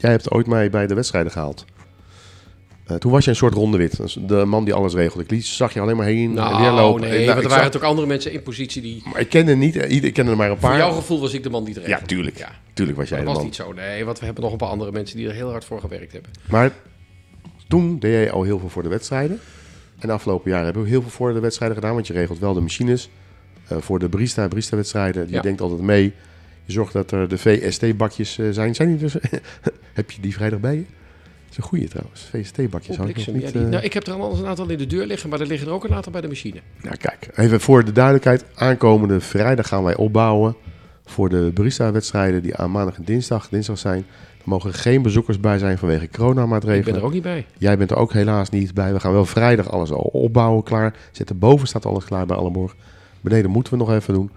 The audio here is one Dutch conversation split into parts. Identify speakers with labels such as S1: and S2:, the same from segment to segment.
S1: jij hebt ooit mij bij de wedstrijden gehaald. Eh, toen was je een soort rondewit. De man die alles regelde. Ik liet, zag je alleen maar heen en weer
S2: Nou,
S1: lopen.
S2: nee,
S1: En, nou,
S2: want er waren
S1: zag-
S2: ook andere mensen in positie die...
S1: Maar ik kende niet, eh, ik kende er maar een paar.
S2: Voor jouw gevoel was ik de man die het regelde.
S1: Ja, tuurlijk.
S2: Ja,
S1: Tuurlijk was jij
S2: dat
S1: de
S2: was
S1: man.
S2: niet zo. Nee, want we hebben nog een paar andere mensen die er heel hard voor gewerkt hebben.
S1: Maar toen deed jij al heel veel voor de wedstrijden. En de afgelopen jaren hebben we heel veel voor de wedstrijden gedaan. Want je regelt wel de machines. eh, voor de barista, barista wedstrijden. Je
S2: Ja.
S1: denkt altijd mee. Je zorgt dat er de VST-bakjes eh, zijn. Zijn die dus? heb je die vrijdag bij je? Dat is een goeie trouwens. VST-bakjes.
S2: Oh,
S1: ik nog niet,
S2: Ja, die-
S1: eh,
S2: nou, ik heb er al een aantal in de deur liggen, maar er liggen er ook een aantal bij de machine.
S1: Ja, kijk, even voor de duidelijkheid. Aankomende vrijdag gaan wij opbouwen voor de barista-wedstrijden die aan maandag en dinsdag, dinsdag zijn. Er mogen geen bezoekers bij zijn vanwege
S2: Ik ben
S1: coronamaatregelen.
S2: er ook niet bij.
S1: Jij bent er ook helaas niet bij. We gaan wel vrijdag alles al opbouwen, klaar. Zetten boven staat alles klaar bij Allenborg. Beneden moeten we nog even doen.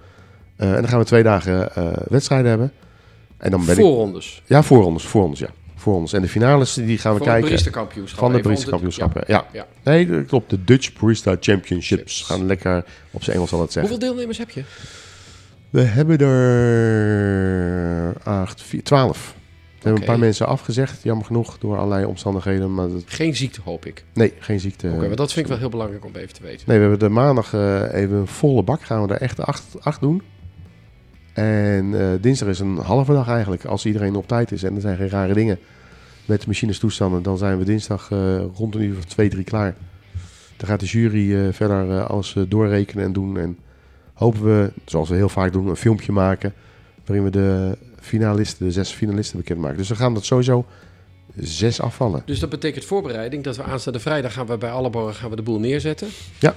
S1: Eh, en dan gaan we twee dagen eh, wedstrijden hebben. En dan ben ik...
S2: Voorrondes.
S1: Ja, voorrondes, voorrondes, ja. Voorrondes. En de finales die gaan we
S2: Van
S1: kijken. Van de barista kampioenschappen, ja.
S2: ja.
S1: Nee, dat klopt. De Dutch Barista Championships.
S2: Chips.
S1: Gaan lekker op zijn Engels al het zeggen.
S2: Hoeveel deelnemers heb je?
S1: We hebben er acht, vier, twaalf. We hebben een paar mensen afgezegd, jammer genoeg, door allerlei omstandigheden. Maar dat,
S2: Geen ziekte, hoop ik.
S1: nee, geen ziekte.
S2: Oké, maar dat vind ik wel heel belangrijk om even te weten.
S1: Nee, we hebben de maandag eh, even een volle bak. Gaan we er echt acht, acht doen. En eh, dinsdag is een halve dag eigenlijk, als iedereen op tijd is. En er zijn geen rare dingen met machines toestanden. Dan zijn we dinsdag eh, rond een uur of twee, drie klaar. Dan gaat de jury eh, verder alles doorrekenen en doen. En hopen we, zoals we heel vaak doen, een filmpje maken. Waarin we de finalisten, de zes finalisten bekendmaken. Dus we gaan dat sowieso zes afvallen.
S2: Dus dat betekent voorbereiding dat we aanstaande vrijdag gaan we bij Alleborg gaan we de boel neerzetten.
S1: Ja.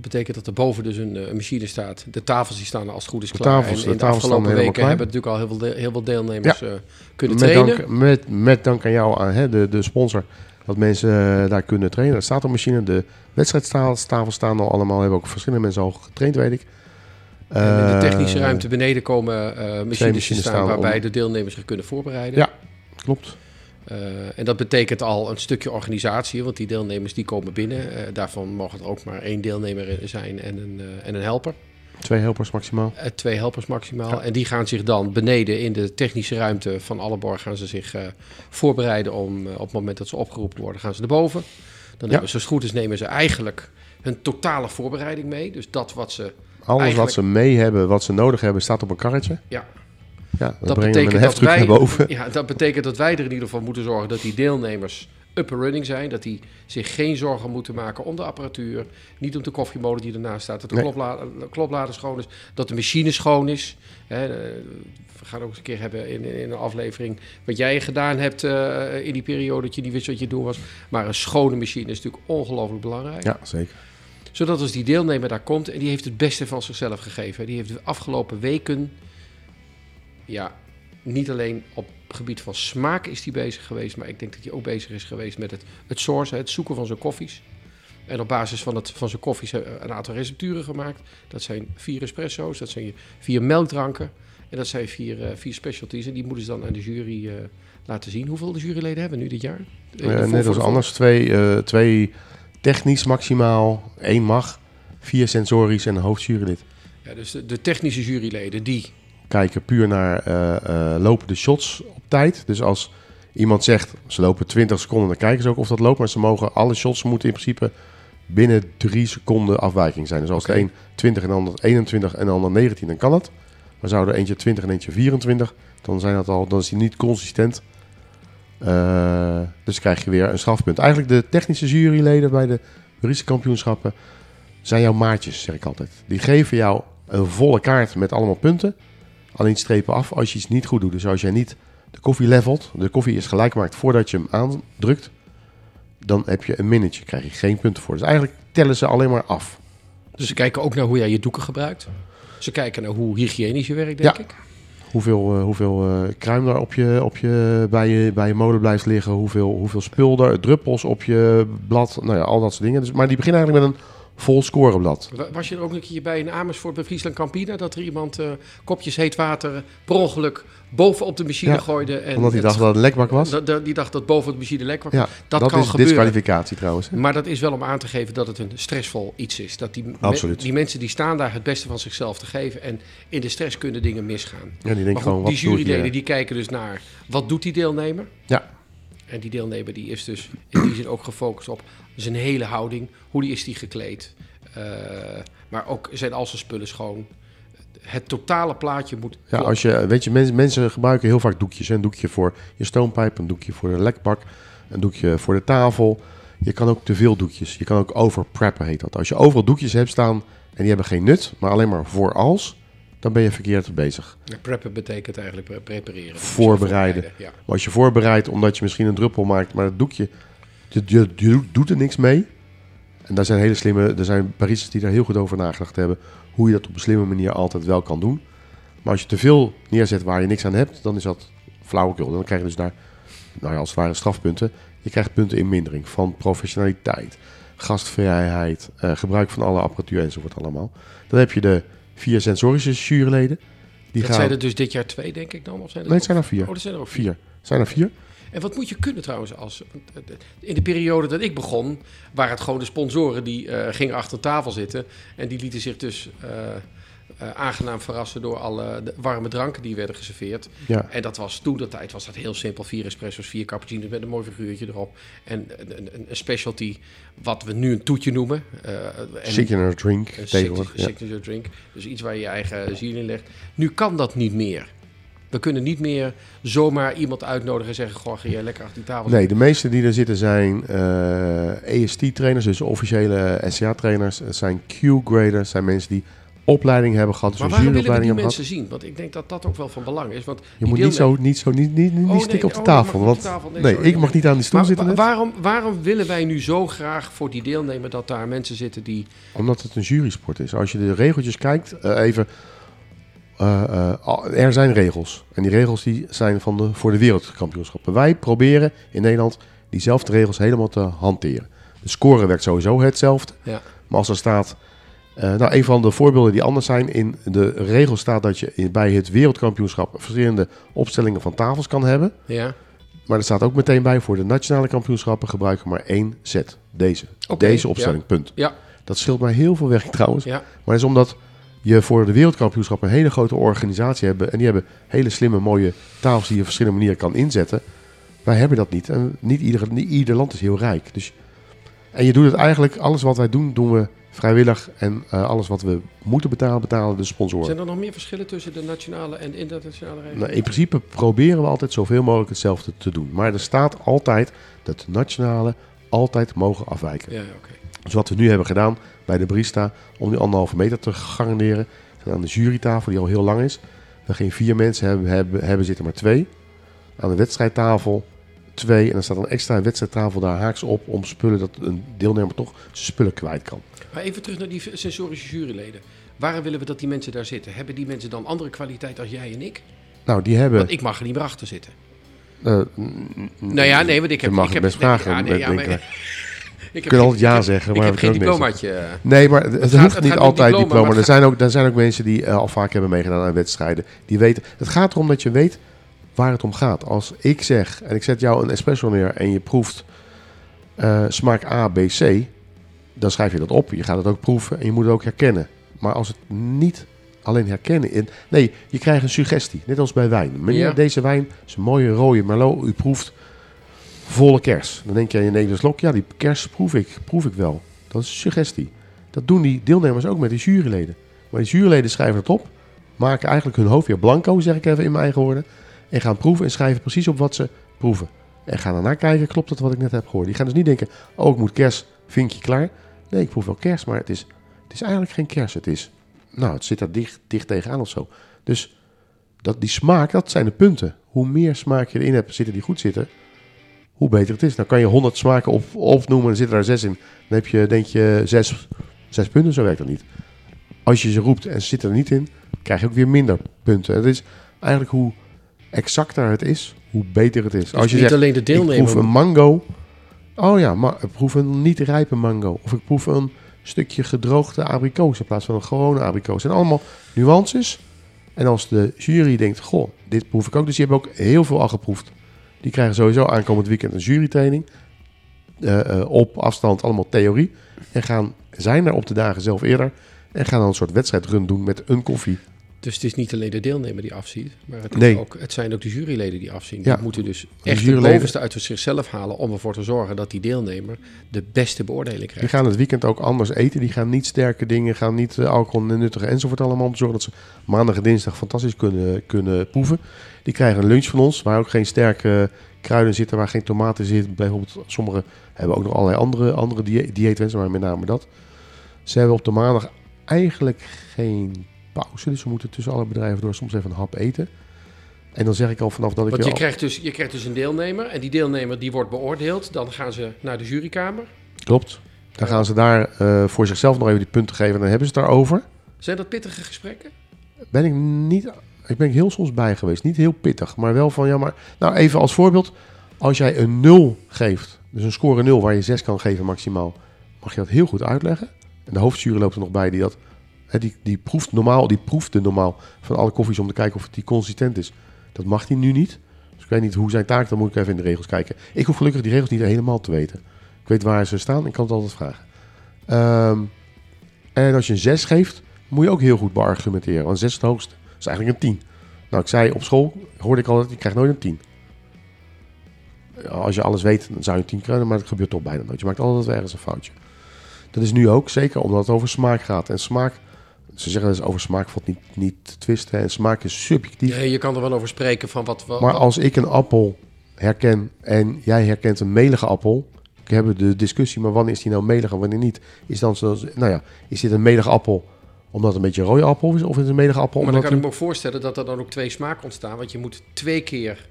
S2: Dat betekent dat er boven dus een, eh, een machine staat. De tafels die staan als het goed is
S1: De
S2: klaar.
S1: tafels-
S2: en
S1: de
S2: in de
S1: staan
S2: afgelopen weken
S1: klaar.
S2: hebben natuurlijk al heel veel, de- heel veel deelnemers eh, kunnen
S1: Met
S2: trainen.
S1: dank, met, met dank aan jou, aan hè, de, de sponsor, dat mensen eh, daar kunnen trainen. Er staat een machine, de wedstrijdtafels staan al allemaal, hebben ook verschillende mensen al getraind, weet ik.
S2: En in de technische ruimte beneden komen machines,
S1: machines
S2: staan,
S1: staan
S2: waarbij
S1: om-
S2: de deelnemers zich kunnen voorbereiden.
S1: Ja. Klopt.
S2: Eh, en dat betekent al een stukje organisatie, want die deelnemers die komen binnen. Eh, daarvan mogen er ook maar één deelnemer zijn en een, eh, en een helper.
S1: Twee helpers maximaal.
S2: Twee helpers maximaal.
S1: Ja.
S2: En die gaan zich dan beneden in de technische ruimte van Alleborg gaan ze zich voorbereiden om op het moment dat ze opgeroepen worden, gaan ze naar boven. Dan
S1: Ja.
S2: hebben ze, het goed is, nemen ze eigenlijk hun totale voorbereiding mee. Dus dat wat ze.
S1: Alles
S2: Eigenlijk-
S1: wat ze mee hebben, wat ze nodig hebben, staat op een karretje.
S2: Ja,
S1: Ja,
S2: dat betekent dat wij.
S1: naar boven.
S2: Ja, dat betekent dat wij er in ieder geval moeten zorgen dat die deelnemers up and running zijn. Dat die zich geen zorgen moeten maken om de apparatuur. Niet om de koffiemolen die ernaast staat. Dat de
S1: Nee.
S2: klopla kloplader schoon is. Dat de machine schoon is. Hè, eh, we gaan ook eens een keer hebben in, in een aflevering wat jij gedaan hebt eh, in die periode dat je niet wist wat je doen was. Maar een schone machine is natuurlijk ongelooflijk belangrijk.
S1: Ja, zeker.
S2: Zodat als die deelnemer daar komt en die heeft het beste van zichzelf gegeven. Die heeft de afgelopen weken, ja, niet alleen op het gebied van smaak is die bezig geweest, maar ik denk dat hij ook bezig is geweest met het, het sourcen, het zoeken van zijn koffies. En op basis van, het, van zijn koffies eh, een aantal recepturen gemaakt. Dat zijn vier espresso's, dat zijn vier melkdranken en dat zijn vier, eh, vier specialties. En die moeten ze dan aan de jury eh, laten zien. Hoeveel de juryleden hebben we nu dit jaar? Voor-
S1: net als
S2: de-
S1: anders. Twee, twee technisch maximaal, één mag, vier sensorisch en een hoofdjurylid.
S2: Ja, dus de, de technische juryleden die
S1: kijken puur naar eh, eh, lopen de shots op tijd. Dus als iemand zegt ze lopen 20 seconden, dan kijken ze ook of dat loopt. Maar ze mogen alle shots moeten in principe binnen 3 seconden afwijking zijn. Dus als
S2: Oké.
S1: de een 20 en de ander 21 en de ander 19, dan kan dat. Maar zou er eentje 20 en eentje 24, dan zijn dat al, dan is hij niet consistent. Eh, dus krijg je weer een strafpunt. Eigenlijk de technische juryleden bij de Russische kampioenschappen zijn jouw maatjes, zeg ik altijd. Die geven jou een volle kaart met allemaal punten. Alleen strepen af als je iets niet goed doet. Dus als jij niet de koffie levelt, de koffie is gelijk gemaakt voordat je hem aandrukt, dan heb je een minnetje, krijg je geen punten voor. Dus eigenlijk tellen ze alleen maar af.
S2: Dus ze kijken ook naar hoe jij je doeken gebruikt. Ze kijken naar hoe hygiënisch je werkt, denk
S1: Ja.
S2: ik.
S1: Hoeveel, eh, hoeveel eh, kruim daar op je, op je, bij, je, bij je molen blijft liggen. Hoeveel, hoeveel spul er, druppels op je blad. Nou ja, al dat soort dingen. Dus, maar die beginnen eigenlijk met een vol scoreblad.
S2: Wa- Was je er ook een keer bij in Amersfoort bij Friesland Campina dat er iemand eh, kopjes heet water per ongeluk boven op de machine
S1: Ja,
S2: gooide? En
S1: Omdat hij dacht dat het een lekbak was.
S2: die dacht dat boven de machine lek was.
S1: Ja,
S2: dat,
S1: dat
S2: kan
S1: is
S2: gebeuren.
S1: disqualificatie trouwens. hè.
S2: Maar dat is wel om aan te geven dat het een stressvol iets is. Dat die, me- die mensen die staan daar het beste van zichzelf te geven. En in de stress kunnen dingen misgaan.
S1: Ja, die
S2: goed,
S1: gewoon, wat
S2: die juryleden die kijken dus naar wat doet die deelnemer.
S1: Ja,
S2: En die deelnemer die is dus in die zin ook gefocust op zijn hele houding. Hoe die is die gekleed. Eh, maar ook zijn al zijn spullen schoon. Het totale plaatje moet
S1: ja
S2: kloppen.
S1: als je, weet je, mensen, mensen gebruiken heel vaak doekjes. hè. Een doekje voor je stoompijp, een doekje voor de lekbak, een doekje voor de tafel. Je kan ook te veel doekjes. Je kan ook overpreppen, heet dat. Als je overal doekjes hebt staan en die hebben geen nut, maar alleen maar voor als, dan ben je verkeerd bezig.
S2: Preppen betekent eigenlijk pre- prepareren.
S1: Voorbereiden.
S2: Ja.
S1: Als je voorbereidt omdat je misschien een druppel maakt, maar het doekje, je, je, je doet er niks mee. En daar zijn hele slimme, er zijn Parisers die daar heel goed over nagedacht hebben. Hoe je dat op een slimme manier altijd wel kan doen. Maar als je te veel neerzet waar je niks aan hebt, dan is dat flauwekul. Dan krijg je dus daar, nou ja, als het ware strafpunten. Je krijgt punten in mindering van professionaliteit, gastvrijheid, eh, gebruik van alle apparatuur enzovoort allemaal. Dan heb je de vier sensorische juryleden. Die
S2: Dat
S1: gaan,
S2: zijn er dus dit jaar twee, denk ik dan? Of zijn er
S1: nee, het zijn er vier.
S2: Oh, dat zijn er ook vier.
S1: Vier. Zijn er vier?
S2: En wat moet je kunnen trouwens als... In de periode dat ik begon, waren het gewoon de sponsoren die eh, gingen achter tafel zitten. En die lieten zich dus eh, eh, aangenaam verrassen door alle de warme dranken die werden geserveerd.
S1: Ja.
S2: En dat was toen de tijd was dat heel simpel. Vier espresso's, vier cappuccino's met een mooi figuurtje erop. En een, een, een specialty, wat we nu een toetje noemen. eh, en
S1: Signature drink
S2: een
S1: tegenwoordig.
S2: signature,
S1: Ja.
S2: signature drink. Dus iets waar je je eigen ziel in legt. Nu kan dat niet meer. We kunnen niet meer zomaar iemand uitnodigen en zeggen... Goh, ga jij lekker achter die tafel
S1: Nee, de meeste die er zitten zijn eh EST-trainers, dus officiële SCA-trainers. Het zijn Q-graders, zijn mensen die opleiding hebben gehad, dus
S2: Maar waarom willen we die mensen zien? Want ik denk dat dat ook wel van belang is. Want.
S1: Je moet niet zo, niet zo, niet, niet, niet
S2: Oh, nee,
S1: stikken op de
S2: oh,
S1: tafel. Want,
S2: op de tafel. Nee,
S1: nee,
S2: sorry.
S1: ik mag niet aan die stoel
S2: Maar
S1: zitten
S2: wa- waarom, waarom willen wij nu zo graag voor die deelnemer... dat daar mensen zitten die...
S1: omdat het een jurysport is. Als je de regeltjes kijkt, eh, even... eh, eh, er zijn regels. En die regels die zijn van de, voor de wereldkampioenschappen. Wij proberen in Nederland diezelfde regels helemaal te hanteren. De score werkt sowieso hetzelfde.
S2: Ja.
S1: Maar als er staat... eh, nou, een van de voorbeelden die anders zijn. In de regel staat dat je bij het wereldkampioenschap... verschillende opstellingen van tafels kan hebben.
S2: Ja,
S1: Maar er staat ook meteen bij... voor de nationale kampioenschappen gebruiken maar één set. Deze. Deze opstelling, punt.
S2: ja,
S1: Dat scheelt mij heel veel werk trouwens.
S2: ja.
S1: Maar dat is omdat je voor de wereldkampioenschap een hele grote organisatie hebt. En die hebben hele slimme, mooie tafels die je op verschillende manieren kan inzetten. Wij hebben dat niet. En niet ieder, niet ieder land is heel rijk. Dus, en je doet het eigenlijk, alles wat wij doen, doen we vrijwillig. En eh, alles wat we moeten betalen, betalen de sponsoren.
S2: Zijn er nog meer verschillen tussen de nationale en de internationale regels?
S1: Nou, in principe proberen we altijd zoveel mogelijk hetzelfde te doen. Maar er staat altijd dat de nationale altijd mogen afwijken.
S2: Ja.
S1: Dus wat we nu hebben gedaan bij de barista, om die anderhalve meter te garanderen, zijn aan de jurytafel die al heel lang is. We geen vier mensen hebben, hebben, hebben zitten, maar twee. Aan de wedstrijdtafel twee. En dan staat een extra wedstrijdtafel daar haaks op om spullen dat een deelnemer toch zijn spullen kwijt kan.
S2: Maar even terug naar die sensorische juryleden. Waarom willen we dat die mensen daar zitten? Hebben die mensen dan andere kwaliteit als jij en ik?
S1: Nou, die hebben.
S2: Want ik mag er niet meer achter zitten.
S1: eh,
S2: Nou ja, nee, want ik heb...
S1: je mag
S2: ik
S1: het
S2: heb
S1: best vragen.
S2: Ja, nee, ja,
S1: denk
S2: maar-
S1: ik.
S2: ik
S1: kunt altijd ja
S2: ik heb-
S1: zeggen,
S2: Ik
S1: maar
S2: heb
S1: we
S2: geen diplomaatje. eh.
S1: Nee, maar het,
S2: gaat-
S1: hoeft
S2: het
S1: niet altijd
S2: diploma,
S1: Er zijn, ook, er zijn ook mensen die eh, al vaak hebben meegedaan aan wedstrijden. Die weten. Het gaat erom dat je weet waar het om gaat. Als ik zeg en ik zet jou een espresso neer en je proeft eh, smaak A, B, C, dan schrijf je dat op. Je gaat het ook proeven en je moet het ook herkennen. Maar als het niet alleen herkennen. In, nee, je krijgt een suggestie. Net als bij wijn. Meneer,
S2: Ja.
S1: deze wijn is een mooie rode Merlot. U proeft volle kers. Dan denk je in een slok. Ja, die kers proef ik, proef ik wel. Dat is een suggestie. Dat doen die deelnemers ook met die juryleden. Maar die juryleden schrijven het op. Maken eigenlijk hun hoofd weer blanco, zeg ik even in mijn eigen woorden. En gaan proeven en schrijven precies op wat ze proeven. En gaan daarna kijken, klopt het wat ik net heb gehoord. Die gaan dus niet denken, oh ik moet kers, vinkje klaar. Nee, ik proef wel kers, maar het is, het is eigenlijk geen kers. Het is, nou het zit daar dicht, dicht tegenaan of zo. Dus dat, die smaak, dat zijn de punten. Hoe meer smaak je erin hebt zitten die goed zitten, hoe beter het is. Dan kan je 100 smaken op, opnoemen en er zitten daar zes in. Dan heb je, denk je, zes, zes punten. Zo werkt dat niet. Als je ze roept en ze zitten er niet in, krijg je ook weer minder punten. Het is eigenlijk hoe exacter het is, hoe beter het is.
S2: Dus
S1: Als je
S2: niet
S1: zegt,
S2: alleen de
S1: ik
S2: deelnemer.
S1: proef een mango. Oh ja, maar ik proef een niet rijpe mango. Of ik proef een stukje gedroogde abrikoos in plaats van een gewone abrikoos. Zijn allemaal nuances. En als de jury denkt, goh, dit proef ik ook. Dus die hebben ook heel veel al geproefd. Die krijgen sowieso aankomend weekend een jurytraining. Eh, op afstand, allemaal theorie. En gaan, zijn er op de dagen zelf eerder. En gaan dan een soort wedstrijdrun doen met een koffie.
S2: Dus het is niet alleen de deelnemer die afziet, maar het, is
S1: Nee.
S2: ook, het zijn ook de juryleden die afzien.
S1: Ja.
S2: Die moeten dus echt de
S1: juryleden-
S2: bovenste uit zichzelf halen om ervoor te zorgen dat die deelnemer de beste beoordeling
S1: Die
S2: krijgt.
S1: gaan het weekend ook anders eten. Die gaan niet sterke dingen, gaan niet eh, alcohol en nuttige enzovoort allemaal. Om te zorgen dat ze maandag en dinsdag fantastisch kunnen, kunnen proeven. Die krijgen een lunch van ons, waar ook geen sterke kruiden zitten, waar geen tomaten zitten. Bijvoorbeeld, sommigen hebben ook nog allerlei andere, andere die dieetwensen, maar met name dat. Ze hebben op de maandag eigenlijk geen pauze. Dus we moeten tussen alle bedrijven door soms even een hap eten. En dan zeg ik al vanaf dat ik
S2: Want je
S1: al-
S2: krijgt, dus, je krijgt dus een deelnemer en die deelnemer die wordt beoordeeld. Dan gaan ze naar de jurykamer.
S1: Klopt. Dan gaan ze daar eh, voor zichzelf nog even die punten geven en dan hebben ze het daarover.
S2: Zijn dat pittige gesprekken?
S1: ben ik niet. Ik ben heel soms bij geweest. Niet heel pittig, maar wel van ja, maar. Nou, even als voorbeeld. Als jij een 0 geeft, dus een score 0 waar je 6 kan geven maximaal, mag je dat heel goed uitleggen. En de hoofdjury loopt er nog bij die dat. Die, proeft normaal, die proefde normaal van alle koffies om te kijken of die consistent is. Dat mag hij nu niet. Dus ik weet niet hoe zijn taak, dan moet ik even in de regels kijken. Ik hoef gelukkig die regels niet helemaal te weten. Ik weet waar ze staan, ik kan het altijd vragen. Ehm, en als je een 6 geeft, moet je ook heel goed beargumenteren. Want 6 is het hoogste. Dat is eigenlijk een 10. Nou, ik zei op school, hoorde ik altijd, je krijgt nooit een 10. Ja, Als je alles weet, dan zou je een 10 krijgen, maar dat gebeurt toch bijna nooit. Je maakt altijd ergens een foutje. Dat is nu ook, zeker omdat het over smaak gaat. En smaak, ze zeggen dat over smaak valt niet, niet te twisten. En smaak is subjectief.
S2: Nee, je kan er wel over spreken van wat... wat
S1: Maar als ik een appel herken en jij herkent een melige appel. We hebben de discussie, maar wanneer is die nou melig en wanneer niet? Is dan zo, nou ja, is dit een melige appel omdat het een beetje een rode appel is? Of is het een melige appel
S2: maar dan
S1: omdat
S2: kan ik me ook voorstellen dat er dan ook twee smaken ontstaan. Want je moet twee keer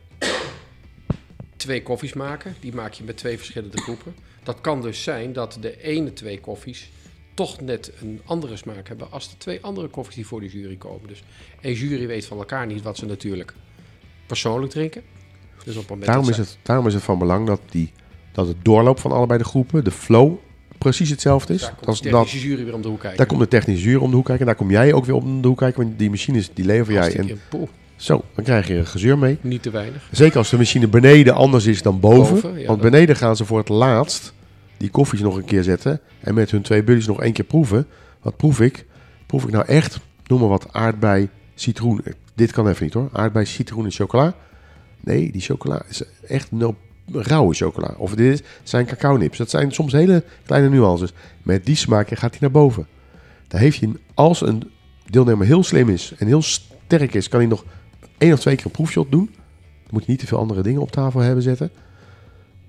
S2: twee koffies maken. Die maak je met twee verschillende groepen. Dat kan dus zijn dat de ene twee koffies toch net een andere smaak hebben als de twee andere koffies die voor de jury komen. Dus een jury weet van elkaar niet wat ze natuurlijk persoonlijk drinken. Dus op het
S1: daarom,
S2: dat
S1: is het, daarom is het van belang dat, die, dat het doorloop van allebei de groepen, de flow, precies hetzelfde is.
S2: daar komt de
S1: dat,
S2: technische jury weer om de hoek kijken.
S1: daar komt de technische jury om de hoek kijken. En daar kom jij ook weer om de hoek kijken. Want die machines, die lever jij. En zo, dan krijg je een gezeur mee.
S2: niet te weinig.
S1: Zeker als de machine beneden anders is dan boven.
S2: Boven, ja,
S1: want beneden gaan ze voor het laatst die koffies nog een keer zetten. En met hun twee buddies nog één keer proeven. Wat proef ik? Proef ik nou echt, noem maar wat, aardbei, citroen. Eh, Dit kan even niet hoor. Aardbei, citroen en chocola. Nee, die chocola is echt no, rauwe chocola. Of dit zijn cacao nips. Dat zijn soms hele kleine nuances. Met die smaak gaat hij naar boven. Daar heeft hij, als een deelnemer heel slim is en heel sterk is, kan hij nog één of twee keer een proefshot doen. Dan moet je niet te veel andere dingen op tafel hebben zetten.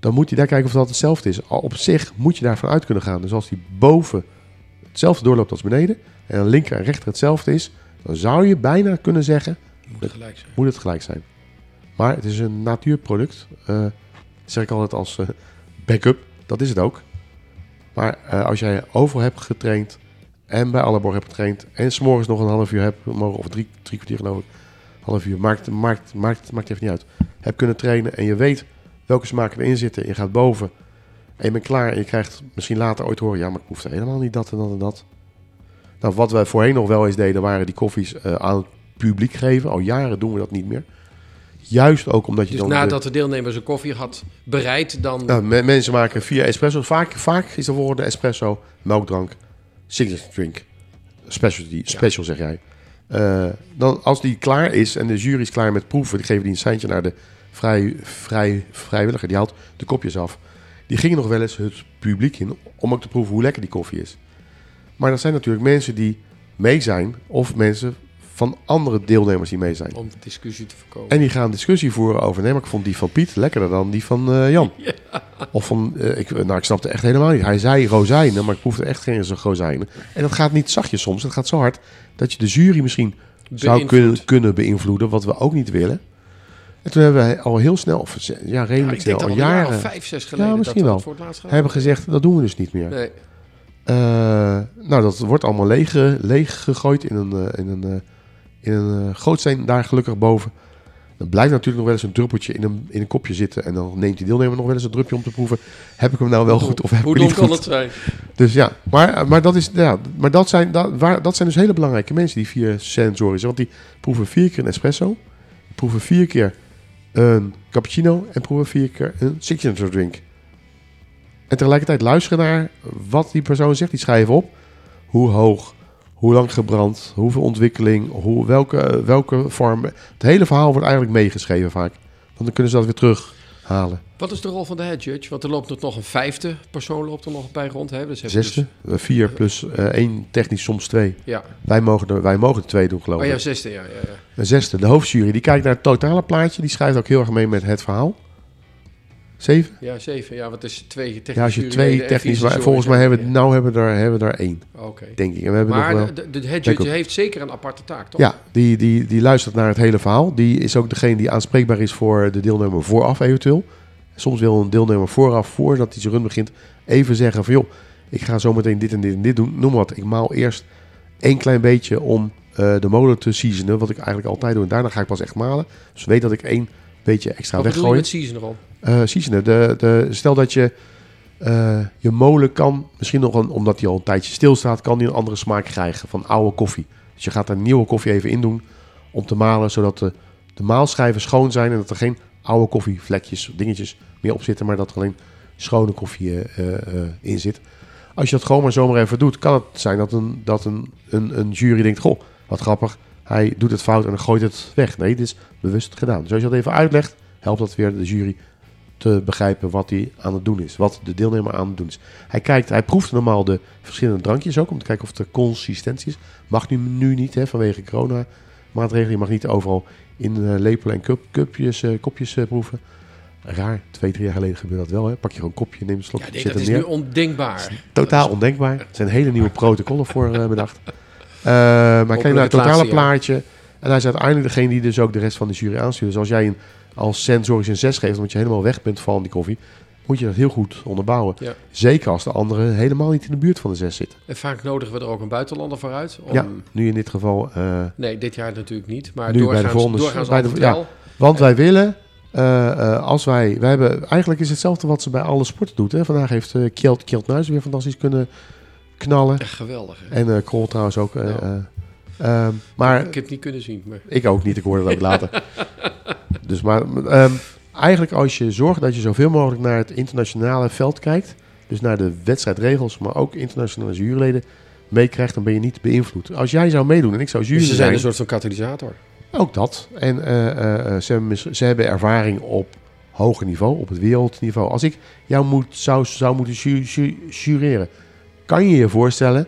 S1: Dan moet je daar kijken of dat hetzelfde is. Al op zich moet je daarvan uit kunnen gaan. Dus als die boven hetzelfde doorloopt als beneden. En linker en rechter hetzelfde is. Dan zou je bijna kunnen zeggen,
S2: Moet gelijk zijn.
S1: moet het gelijk zijn. Maar het is een natuurproduct. eh zeg ik altijd als eh, backup. Dat is het ook. Maar eh, als jij overal hebt getraind en bij Alleborg hebt getraind en s'morgens nog een half uur hebt of drie, drie kwartier geloof ik, half uur, maakt, maakt, maakt, maakt even niet uit. Heb kunnen trainen en je weet welke smaken erin zitten. Je gaat boven en je bent klaar en je krijgt misschien later ooit horen, ja, maar ik hoefde helemaal niet dat en dat en dat. Nou, wat wij voorheen nog wel eens deden, waren die koffies eh, aan het publiek geven. Al jaren doen we dat niet meer. Juist ook omdat je
S2: Dus
S1: dan...
S2: nadat de deelnemer zijn koffie had bereid, dan...
S1: nou, me- mensen maken via espresso. Vaak, vaak is er de espresso, melkdrank, signature drink. Specialty, special zeg jij. Eh, dan, als die klaar is en de jury is klaar met proeven, die geven die een seintje naar de vrij, vrij, vrijwilliger. Die haalt de kopjes af. Die gingen nog wel eens het publiek in om ook te proeven hoe lekker die koffie is. Maar dat zijn natuurlijk mensen die mee zijn of mensen van andere deelnemers die mee zijn.
S2: om de discussie te voorkomen.
S1: En die gaan discussie voeren over. Nee, maar ik vond die van Piet lekkerder dan die van eh, Jan. Of van. eh, ik, nou, ik snapte echt helemaal niet. Hij zei rozijnen, maar ik proefde echt geen rozijnen. En dat gaat niet zachtjes soms. Dat gaat zo hard dat je de jury misschien zou kunnen, kunnen beïnvloeden. Wat we ook niet willen. En toen hebben we al heel snel, of ja,
S2: Ja,
S1: redelijk snel, al
S2: dat al een jaar
S1: jaren,
S2: of vijf, zes geleden
S1: misschien
S2: dat we
S1: wel.
S2: voor het laatst
S1: hebben gezegd: dat doen we dus niet meer.
S2: Nee.
S1: Eh, nou, dat wordt allemaal leeg, leeg gegooid in een, eh, in een, eh, in een gootsteen daar gelukkig boven. Dan blijft natuurlijk nog wel eens een druppeltje in een, in een kopje zitten. En dan neemt die deelnemer nog wel eens een drupje om te proeven. Heb ik hem nou wel goed of heb
S2: Hoe
S1: ik hem niet
S2: dom
S1: goed?
S2: kan het zijn?
S1: Dus ja, maar, maar, dat, is, ja, maar dat, zijn, dat, waar, dat zijn dus hele belangrijke mensen, die vier sensoren. Want die proeven vier keer een espresso, proeven vier keer een cappuccino en proeven vier keer een signature drink. En tegelijkertijd luisteren naar wat die persoon zegt. Die schrijven op hoe hoog, hoe lang gebrand, hoeveel ontwikkeling, hoe, welke, welke vorm. Het hele verhaal wordt eigenlijk meegeschreven vaak. Want dan kunnen ze dat weer terughalen.
S2: Wat is de rol van de head judge? Want er loopt nog een vijfde persoon loopt er nog bij rond. Hè? Dus
S1: Zesde, eh, vier plus eh, één, technisch soms twee.
S2: Dus, ja.
S1: Wij mogen, er, wij mogen er twee doen, geloof
S2: Oh
S1: ik.
S2: ja, zesde, ja. ja, ja.
S1: Een zesde, de hoofdjury, die kijkt naar het totale plaatje. Die schrijft ook heel erg mee met het verhaal. Zeven?
S2: Ja, zeven. Ja, wat is twee technisch
S1: Ja, als je twee technisch... Maar volgens mij hebben we, nou hebben we er, hebben we er één,
S2: Ja. Oké.
S1: denk ik. En we hebben nog wel...
S2: Maar de, de head judge heeft zeker een aparte taak, toch?
S1: Ja, die, die, die luistert naar het hele verhaal. Die is ook degene die aanspreekbaar is voor de deelnemer vooraf eventueel. Soms wil een deelnemer vooraf, voordat hij zijn run begint, even zeggen van... joh, ik ga zo meteen dit en dit en dit doen. Noem wat, ik maal eerst één klein beetje om eh, de molen te seasonen. Wat ik eigenlijk altijd doe. En daarna ga ik pas echt malen. Dus weet dat ik één beetje extra
S2: Wat bedoel je
S1: weggooi.
S2: met season
S1: Eh seasonen. De, de, stel dat je eh, je molen kan, misschien nog een, omdat die al een tijdje stilstaat, kan die een andere smaak krijgen van oude koffie. Dus je gaat daar nieuwe koffie even in doen om te malen, zodat de, de maalschijven schoon zijn en dat er geen oude koffievlekjes of dingetjes meer op zitten, maar dat er alleen schone koffie eh, in zit. Als je dat gewoon maar zomaar even doet, kan het zijn dat een, dat een, een, een jury denkt, goh, wat grappig, hij doet het fout en gooit het weg. Nee, dit is bewust gedaan. Dus als je dat even uitlegt, helpt dat weer de jury te begrijpen wat hij aan het doen is. Wat de deelnemer aan het doen is. Hij kijkt, hij proeft normaal de verschillende drankjes ook. Om te kijken of er consistentie is. Mag nu, nu niet hè, vanwege corona maatregelen. Je mag niet overal in eh, lepelen en cup, cupjes, eh, kopjes eh, proeven. Raar, twee, drie jaar geleden gebeurde dat wel. Hè. Pak je gewoon een kopje, neem een slokje,
S2: Ja, nee,
S1: zet
S2: dat is
S1: neer.
S2: nu ondenkbaar.
S1: Totaal ondenkbaar. Er zijn hele nieuwe protocollen voor bedacht. Maar kijk naar het totale plaatje. En hij is uiteindelijk degene die dus ook de rest van de jury aanstuurt. Dus als jij een, als sensorisch een 6 geeft, omdat je helemaal weg bent van die koffie, moet je dat heel goed onderbouwen.
S2: Ja.
S1: Zeker als de anderen helemaal niet in de buurt van de 6 zitten.
S2: En vaak nodigen we er ook een buitenlander voor uit. Om,
S1: Ja, nu in dit geval. eh,
S2: Nee, dit jaar natuurlijk niet. Maar
S1: Nu bij de
S2: doorgaans,
S1: volgende-
S2: doorgaans
S1: bij de-
S2: altijd
S1: ja. want wij willen, eh, eh, als wij, wij hebben, eigenlijk is hetzelfde wat ze bij alle sporten doet. Hè. Vandaag heeft eh Kjeld, Kjeld Nuis weer fantastisch kunnen knallen.
S2: Echt geweldig. hè?
S1: En eh Krol trouwens ook. eh, ehm, maar
S2: Ik heb het niet kunnen zien. Maar...
S1: Ik ook niet, ik hoorde dat ook later. Dus maar ehm, eigenlijk als je zorgt dat je zoveel mogelijk naar het internationale veld kijkt, dus naar de wedstrijdregels, maar ook internationale juryleden meekrijgt, dan ben je niet beïnvloed. Als jij zou meedoen en ik zou jury
S2: Dus ze zijn
S1: zijn,
S2: een soort van katalysator.
S1: ook dat. En eh, eh, eh, ze, hebben, ze hebben ervaring op hoger niveau, op het wereldniveau. Als ik jou moet, zou, zou moeten ju- ju- jureren, kan je je voorstellen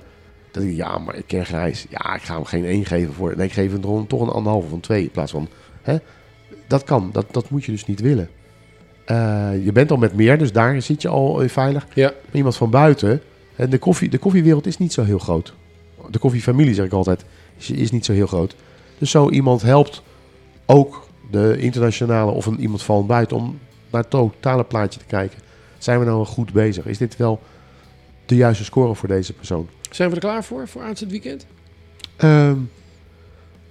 S1: dat ik, ja, maar ik ken Grijs. Ja, ik ga hem geen 1 geven voor. Nee, ik geef hem toch- een anderhalve van 2 in plaats van. Hè? Dat kan, dat, dat moet je dus niet willen. Eh, je bent al met meer, dus daar zit je al eh, veilig.
S2: Ja.
S1: Maar iemand van buiten, en de, koffie, de koffiewereld is niet zo heel groot. De koffiefamilie, zeg ik altijd, is, is niet zo heel groot. Dus zo iemand helpt ook de internationale of een, iemand van buiten om naar het totale plaatje te kijken. Zijn we nou goed bezig? Is dit wel de juiste score voor deze persoon?
S2: Zijn we er klaar voor, voor aanstaand weekend?
S1: Ehm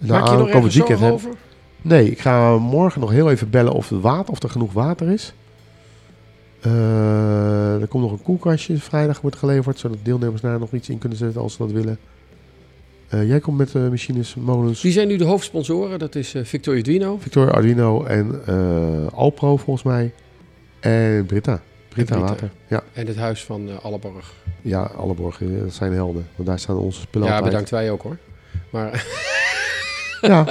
S2: Maak je nog
S1: aankomend
S2: ergens
S1: weekend
S2: over?
S1: Nee, ik ga morgen nog heel even bellen of, het water, of er genoeg water is. Eh, er komt nog een koelkastje vrijdag wordt geleverd, zodat deelnemers daar nog iets in kunnen zetten als ze dat willen. Eh, jij komt met eh, machines, molens,
S2: Wie zijn nu de hoofdsponsoren? Dat is eh Victoria Duino.
S1: Victor Arduino en Alpro volgens mij. En Britta. Britta,
S2: Britta.
S1: Water. Ja,
S2: En het huis van Alleborg.
S1: ja, Alleborg, dat zijn helden. Want daar staan onze spullen
S2: Ja,
S1: altijd.
S2: bedankt wij ook hoor. Maar,
S1: Ja,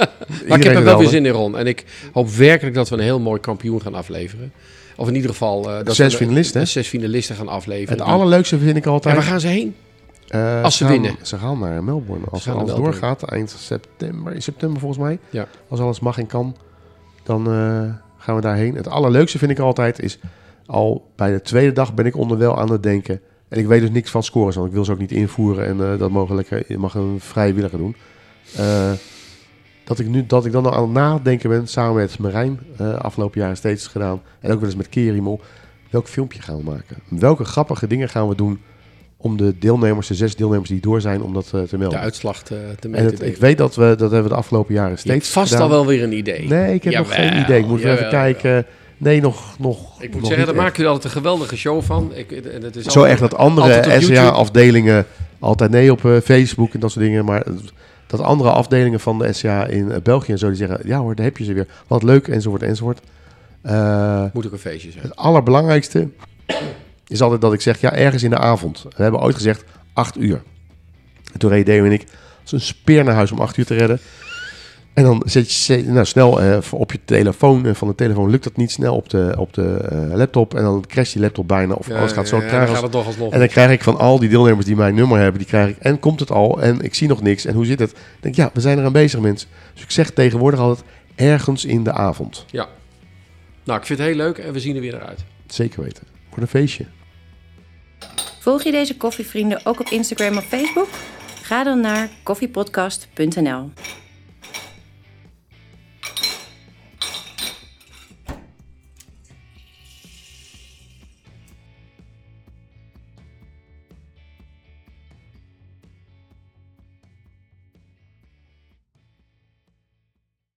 S2: maar ik heb er wel weer zin in, Ron. En ik hoop werkelijk dat we een heel mooi kampioen gaan afleveren. Of in ieder geval... eh, dat
S1: Zes
S2: we
S1: finalisten?
S2: Zes finalisten gaan afleveren.
S1: Het allerleukste vind ik altijd...
S2: waar gaan ze heen?
S1: Eh,
S2: Als ze
S1: gaan-
S2: winnen.
S1: Ze gaan naar Melbourne. Als alles
S2: Melbourne.
S1: doorgaat, eind september, in september volgens mij.
S2: Ja.
S1: Als alles mag en kan, dan eh, gaan we daarheen. Het allerleukste vind ik altijd is, al bij de tweede dag ben ik onderwel aan het denken. En ik weet dus niks van scores, want ik wil ze ook niet invoeren. En dat mogen lekker, mag een vrijwilliger doen. Eh, dat, ik nu, dat ik dan al aan het nadenken ben, samen met Marijn, eh, afgelopen jaren steeds gedaan. En ook wel eens met Kerimol. Welk filmpje gaan we maken? Welke grappige dingen gaan we doen om de deelnemers, de zes deelnemers die door zijn, om dat eh, te
S2: De
S1: melden.
S2: uitslag te, te
S1: en
S2: meten.
S1: het, ik weet dat we, dat hebben we de afgelopen jaren steeds
S2: vast
S1: gedaan.
S2: al wel weer een idee.
S1: Nee, ik heb nog geen idee. Ik moet even
S2: jawel,
S1: kijken. Nee, nog, nog
S2: Ik moet
S1: nog
S2: zeggen, daar maken jullie altijd een geweldige show van. Ik, het is
S1: Zo
S2: altijd-
S1: echt dat andere. SCA-afdelingen altijd nee op eh, Facebook en dat soort dingen. Maar dat andere afdelingen van de SCA in eh, België en zo, die zeggen, ja hoor, daar heb je ze weer. Wat leuk, enzovoort, enzovoort. Eh,
S2: Moet ook een feestje zijn.
S1: het allerbelangrijkste is altijd dat ik zeg, ja, ergens in de avond. We hebben ooit gezegd, acht uur. En toen reden Deo en ik als een speer naar huis om acht uur te redden. En dan zet je nou, snel eh, op je telefoon. En van de telefoon lukt dat niet snel op de, op de eh, laptop. En dan crasht die laptop bijna. Of alles gaat zo
S2: ja,
S1: traag
S2: dan
S1: als en dan krijg ik van al die deelnemers die mijn nummer hebben, die krijg ik. En komt het al? En ik zie nog niks. En hoe zit het? Ik denk, ja, we zijn eraan bezig, mensen. Dus ik zeg tegenwoordig altijd ergens in de avond.
S2: Ja. Nou, ik vind het heel leuk en we zien er weer naar uit.
S1: Zeker weten. Voor een feestje.
S3: Volg je deze koffievrienden ook op Instagram of Facebook? Ga dan naar koffiepodcast.nl.